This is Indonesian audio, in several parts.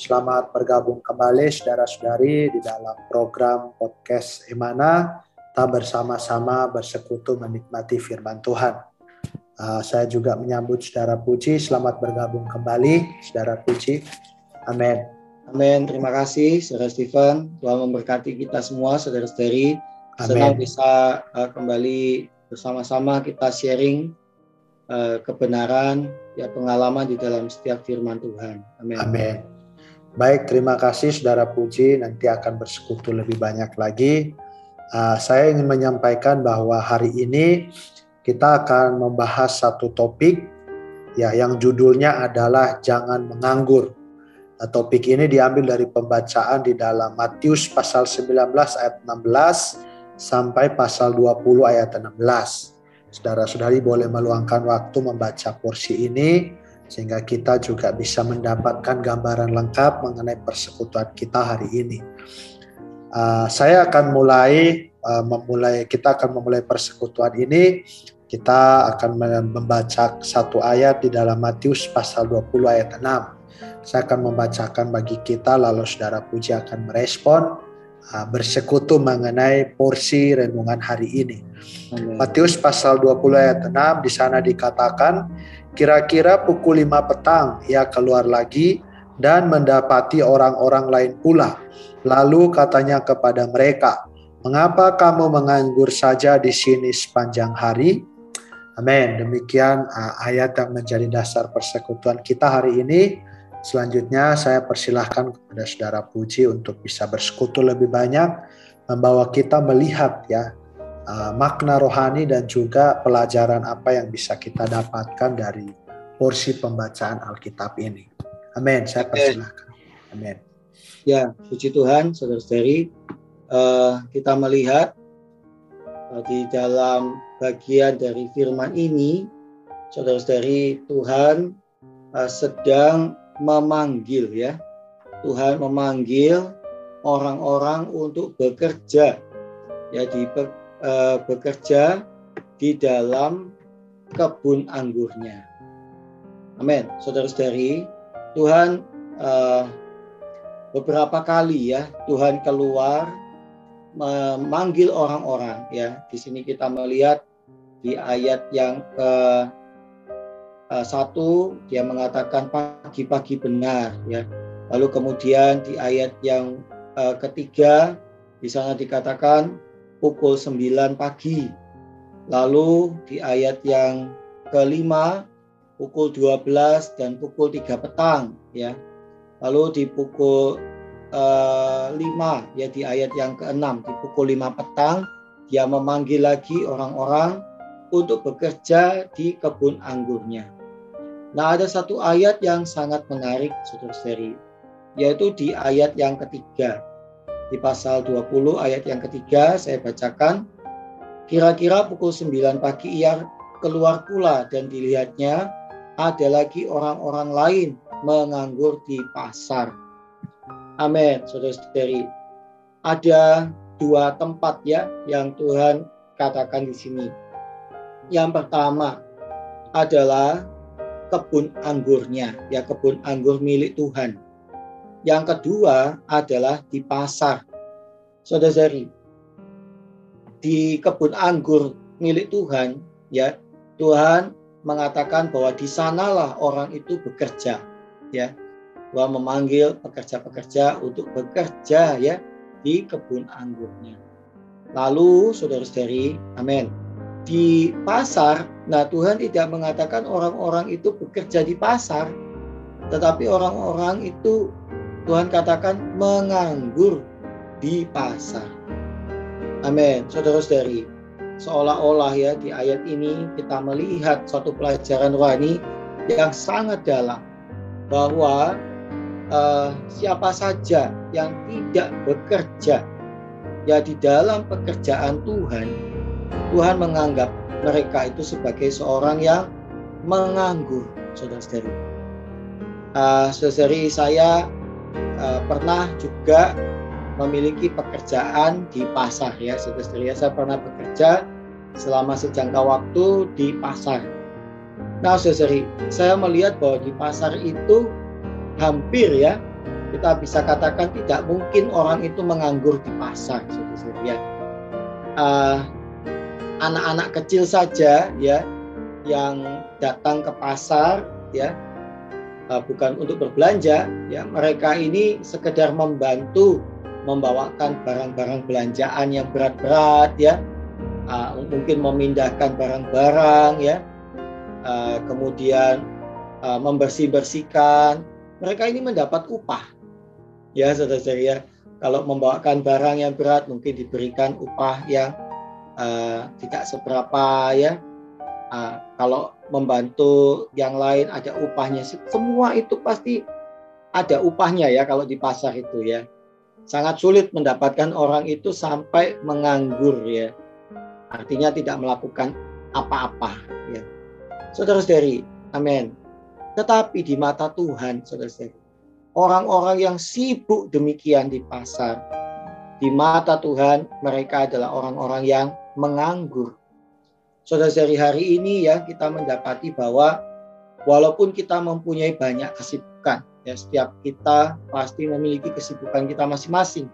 Selamat bergabung kembali saudara-saudari di dalam program podcast Emana. Kita bersama-sama bersekutu menikmati firman Tuhan. Uh, saya juga menyambut saudara Puji, selamat bergabung kembali saudara Puji. Amin. Amin. Terima kasih, Saudara Stephen. Tuhan memberkati kita semua, saudara-saudari. Senang bisa uh, kembali bersama-sama kita sharing uh, kebenaran, ya pengalaman di dalam setiap firman Tuhan. Amin. Amin. Baik, terima kasih Saudara Puji. Nanti akan bersekutu lebih banyak lagi. Uh, saya ingin menyampaikan bahwa hari ini kita akan membahas satu topik ya yang judulnya adalah jangan menganggur. Nah, topik ini diambil dari pembacaan di dalam Matius pasal 19 ayat 16 sampai pasal 20 ayat 16. Saudara-saudari boleh meluangkan waktu membaca porsi ini sehingga kita juga bisa mendapatkan gambaran lengkap mengenai persekutuan kita hari ini. Uh, saya akan mulai uh, memulai kita akan memulai persekutuan ini kita akan membaca satu ayat di dalam Matius pasal 20 ayat 6 saya akan membacakan bagi kita lalu saudara Puji akan merespon uh, bersekutu mengenai porsi renungan hari ini. Amen. Matius pasal 20 ayat 6 di sana dikatakan kira-kira pukul 5 petang ia keluar lagi dan mendapati orang-orang lain pula. Lalu katanya kepada mereka, "Mengapa kamu menganggur saja di sini sepanjang hari?" Amin. Demikian uh, ayat yang menjadi dasar persekutuan kita hari ini. Selanjutnya saya persilahkan kepada saudara Puji untuk bisa bersekutu lebih banyak, membawa kita melihat ya uh, makna rohani dan juga pelajaran apa yang bisa kita dapatkan dari porsi pembacaan Alkitab ini. Amin. Saya persilahkan. Amin. Ya, puji Tuhan, saudara-saudari. Uh, kita melihat uh, di dalam bagian dari firman ini, saudara-saudari, Tuhan uh, sedang memanggil ya. Tuhan memanggil orang-orang untuk bekerja ya di uh, bekerja di dalam kebun anggurnya. Amin. Saudara-saudari, Tuhan uh, beberapa kali ya Tuhan keluar memanggil orang-orang ya. Di sini kita melihat di ayat yang ke uh, satu dia mengatakan pagi-pagi benar ya. Lalu kemudian di ayat yang uh, ketiga di sana dikatakan pukul 9 pagi. Lalu di ayat yang kelima pukul 12 dan pukul 3 petang ya. Lalu di pukul eh, 5 ya di ayat yang keenam di pukul 5 petang dia memanggil lagi orang-orang untuk bekerja di kebun anggurnya. Nah, ada satu ayat yang sangat menarik, saudara-saudari, yaitu di ayat yang ketiga. Di pasal 20 ayat yang ketiga, saya bacakan, kira-kira pukul 9 pagi ia keluar pula dan dilihatnya ada lagi orang-orang lain menganggur di pasar. Amin, saudara-saudari. Ada dua tempat ya yang Tuhan katakan di sini. Yang pertama adalah kebun anggurnya, ya kebun anggur milik Tuhan. Yang kedua adalah di pasar. Saudara-saudari, di kebun anggur milik Tuhan, ya Tuhan mengatakan bahwa di sanalah orang itu bekerja, ya. Tuhan memanggil pekerja-pekerja untuk bekerja ya di kebun anggurnya. Lalu saudara-saudari, amin di pasar, nah Tuhan tidak mengatakan orang-orang itu bekerja di pasar, tetapi orang-orang itu Tuhan katakan menganggur di pasar. Amin. Saudara-saudari, seolah-olah ya di ayat ini kita melihat suatu pelajaran rohani yang sangat dalam bahwa uh, siapa saja yang tidak bekerja ya di dalam pekerjaan Tuhan, Tuhan menganggap mereka itu sebagai seorang yang menganggur, saudara-saudari. Uh, saudara-saudari saya uh, pernah juga memiliki pekerjaan di pasar ya, saudara-saudari. Saya pernah bekerja selama sejangka waktu di pasar. Nah, saudari, saya melihat bahwa di pasar itu hampir ya kita bisa katakan tidak mungkin orang itu menganggur di pasar, saudari ya. Uh, anak-anak kecil saja ya yang datang ke pasar ya bukan untuk berbelanja ya mereka ini sekedar membantu membawakan barang-barang belanjaan yang berat-berat ya uh, mungkin memindahkan barang-barang ya, uh, kemudian uh, membersih-bersihkan. Mereka ini mendapat upah, ya saudara-saudara ya. Kalau membawakan barang yang berat mungkin diberikan upah yang uh, tidak seberapa ya. Uh, kalau membantu yang lain ada upahnya. Semua itu pasti ada upahnya ya kalau di pasar itu ya. Sangat sulit mendapatkan orang itu sampai menganggur ya artinya tidak melakukan apa-apa ya. Saudara-saudari, amin. Tetapi di mata Tuhan, saudara-saudari, orang-orang yang sibuk demikian di pasar, di mata Tuhan mereka adalah orang-orang yang menganggur. Saudara-saudari, hari ini ya kita mendapati bahwa walaupun kita mempunyai banyak kesibukan, ya setiap kita pasti memiliki kesibukan kita masing-masing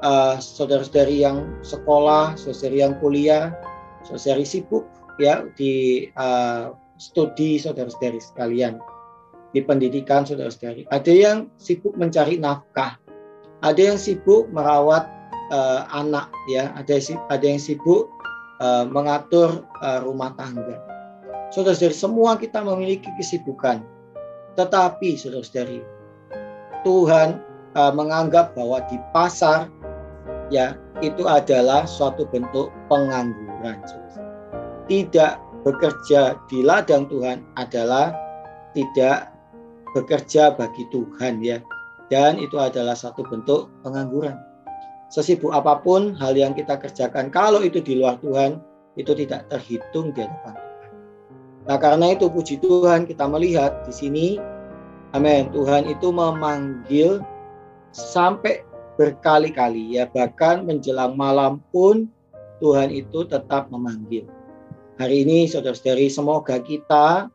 uh, saudara-saudari yang sekolah, saudari yang kuliah, saudari sibuk ya di uh, studi saudara-saudari sekalian di pendidikan saudara-saudari. Ada yang sibuk mencari nafkah, ada yang sibuk merawat uh, anak ya, ada ada yang sibuk uh, mengatur uh, rumah tangga. Saudara-saudari, semua kita memiliki kesibukan. Tetapi saudara-saudari, Tuhan uh, menganggap bahwa di pasar ya itu adalah suatu bentuk pengangguran. Tidak bekerja di ladang Tuhan adalah tidak bekerja bagi Tuhan ya. Dan itu adalah satu bentuk pengangguran. Sesibuk apa pun hal yang kita kerjakan kalau itu di luar Tuhan itu tidak terhitung di hadapan Tuhan. Nah, karena itu puji Tuhan kita melihat di sini amin Tuhan itu memanggil sampai berkali-kali ya bahkan menjelang malam pun Tuhan itu tetap memanggil. Hari ini saudara-saudari semoga kita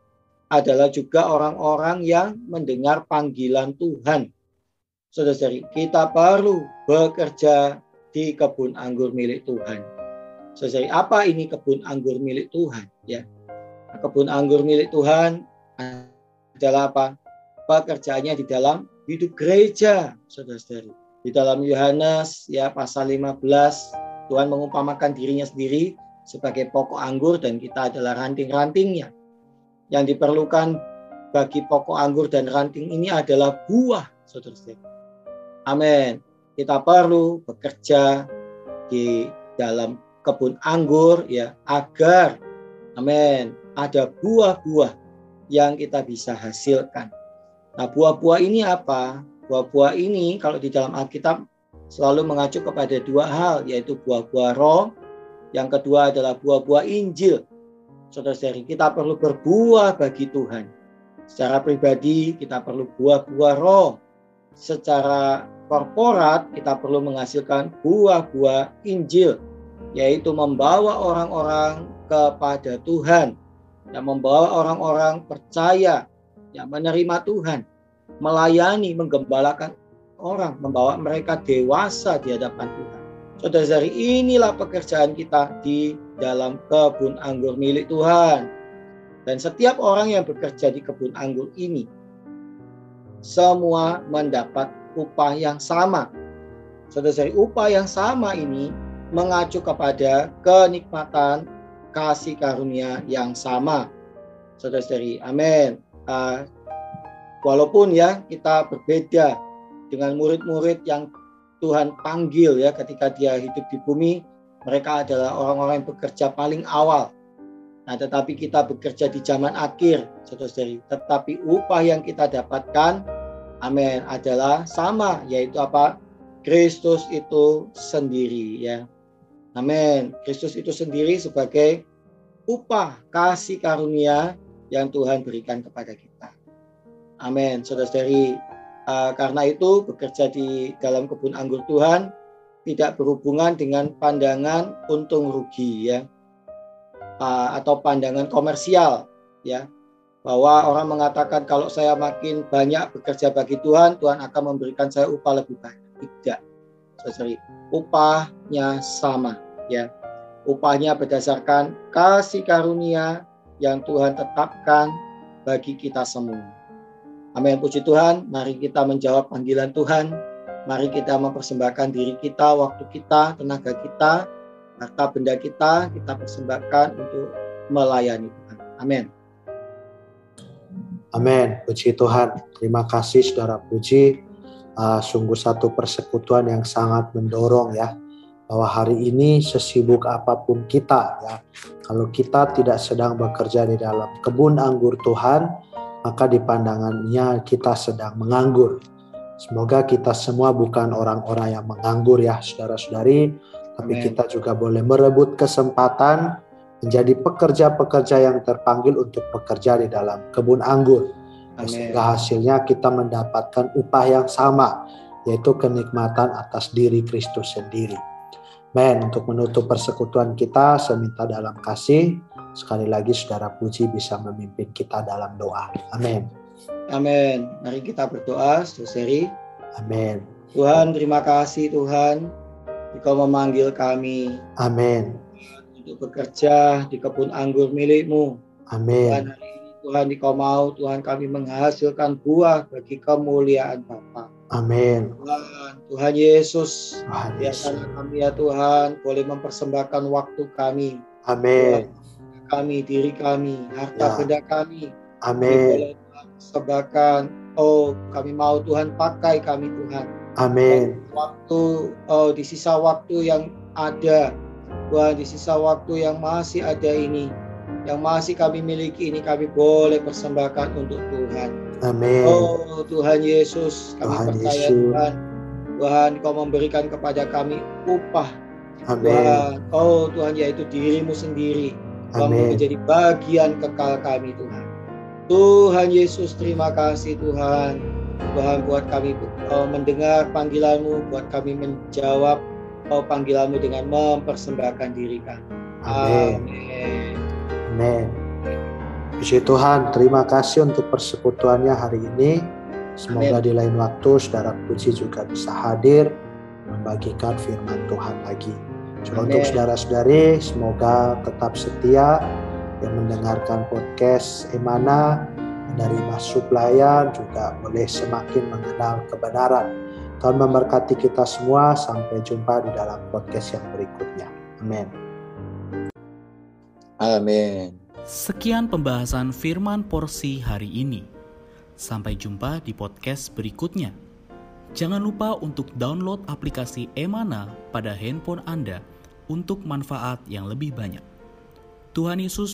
adalah juga orang-orang yang mendengar panggilan Tuhan. Saudara-saudari, kita perlu bekerja di kebun anggur milik Tuhan. Saudara, apa ini kebun anggur milik Tuhan? Ya, kebun anggur milik Tuhan adalah apa? Pekerjaannya di dalam hidup gereja, saudara-saudari. Di dalam Yohanes ya pasal 15 Tuhan mengumpamakan dirinya sendiri sebagai pokok anggur dan kita adalah ranting-rantingnya. Yang diperlukan bagi pokok anggur dan ranting ini adalah buah, saudara-saudara. Amin. Kita perlu bekerja di dalam kebun anggur ya agar amin ada buah-buah yang kita bisa hasilkan. Nah, buah-buah ini apa? Buah-buah ini kalau di dalam Alkitab selalu mengacu kepada dua hal, yaitu buah-buah roh. Yang kedua adalah buah-buah Injil. Saudara-saudari, kita perlu berbuah bagi Tuhan. Secara pribadi, kita perlu buah-buah roh. Secara korporat, kita perlu menghasilkan buah-buah Injil, yaitu membawa orang-orang kepada Tuhan, yang membawa orang-orang percaya, yang menerima Tuhan melayani, menggembalakan orang, membawa mereka dewasa di hadapan Tuhan. Saudara saudari inilah pekerjaan kita di dalam kebun anggur milik Tuhan. Dan setiap orang yang bekerja di kebun anggur ini, semua mendapat upah yang sama. Saudara saudari upah yang sama ini mengacu kepada kenikmatan kasih karunia yang sama. Saudara saudari amin. Uh, Walaupun ya kita berbeda dengan murid-murid yang Tuhan panggil ya ketika dia hidup di bumi, mereka adalah orang-orang yang bekerja paling awal. Nah, tetapi kita bekerja di zaman akhir, saudara-saudari. Tetapi upah yang kita dapatkan amin, adalah sama, yaitu apa? Kristus itu sendiri ya. Amin. Kristus itu sendiri sebagai upah kasih karunia yang Tuhan berikan kepada kita. Amin. Saudara-saudari, uh, karena itu bekerja di dalam kebun anggur Tuhan tidak berhubungan dengan pandangan untung rugi ya. Uh, atau pandangan komersial ya bahwa orang mengatakan kalau saya makin banyak bekerja bagi Tuhan, Tuhan akan memberikan saya upah lebih banyak. Tidak. Sorry. Upahnya sama ya. Upahnya berdasarkan kasih karunia yang Tuhan tetapkan bagi kita semua. Amin. Puji Tuhan, mari kita menjawab panggilan Tuhan. Mari kita mempersembahkan diri kita, waktu kita, tenaga kita, harta benda kita, kita persembahkan untuk melayani Tuhan. Amin. Amin. Puji Tuhan. Terima kasih saudara Puji uh, sungguh satu persekutuan yang sangat mendorong ya bahwa hari ini sesibuk apa pun kita ya kalau kita tidak sedang bekerja di dalam kebun anggur Tuhan maka di pandangannya kita sedang menganggur semoga kita semua bukan orang-orang yang menganggur ya saudara-saudari tapi Amen. kita juga boleh merebut kesempatan menjadi pekerja-pekerja yang terpanggil untuk bekerja di dalam kebun anggur sehingga hasilnya kita mendapatkan upah yang sama, yaitu kenikmatan atas diri Kristus sendiri. Men, untuk menutup persekutuan kita, saya minta dalam kasih, sekali lagi saudara puji bisa memimpin kita dalam doa. Amin. Amin. Mari kita berdoa, saudari. Amin. Tuhan, terima kasih Tuhan, Engkau memanggil kami. Amin. Untuk bekerja di kebun anggur milikmu. Amin. Tuhan, hari Tuhan Engkau mau Tuhan kami menghasilkan buah bagi kemuliaan Bapa. Amin. Tuhan, Tuhan Yesus, Tuhan biarkanlah kami ya Tuhan boleh mempersembahkan waktu kami. Amin. kami, diri kami, harta ya. benda kami. Amin. Boleh Oh, kami mau Tuhan pakai kami Tuhan. Amin. Waktu, oh di sisa waktu yang ada, Tuhan di sisa waktu yang masih ada ini, yang masih kami miliki ini kami boleh persembahkan untuk Tuhan. Amin. Oh Tuhan Yesus, kami Tuhan percaya Yesus. Tuhan. Tuhan kau memberikan kepada kami upah. Amin. Tuhan, oh Tuhan yaitu dirimu sendiri. Kamu menjadi bagian kekal kami Tuhan. Tuhan Yesus terima kasih Tuhan. Tuhan buat kami oh, mendengar panggilanmu, buat kami menjawab oh, panggilanmu dengan mempersembahkan diri kami. Amin. Amin. Puji Tuhan, terima kasih untuk persekutuannya hari ini. Semoga Amen. di lain waktu saudara Puji juga bisa hadir membagikan firman Tuhan lagi. Juga untuk saudara-saudari, semoga tetap setia yang mendengarkan podcast Emana dari masuk layar juga boleh semakin mengenal kebenaran. Tuhan memberkati kita semua. Sampai jumpa di dalam podcast yang berikutnya. Amin. Amin. Sekian pembahasan firman porsi hari ini. Sampai jumpa di podcast berikutnya. Jangan lupa untuk download aplikasi Emana pada handphone Anda untuk manfaat yang lebih banyak. Tuhan Yesus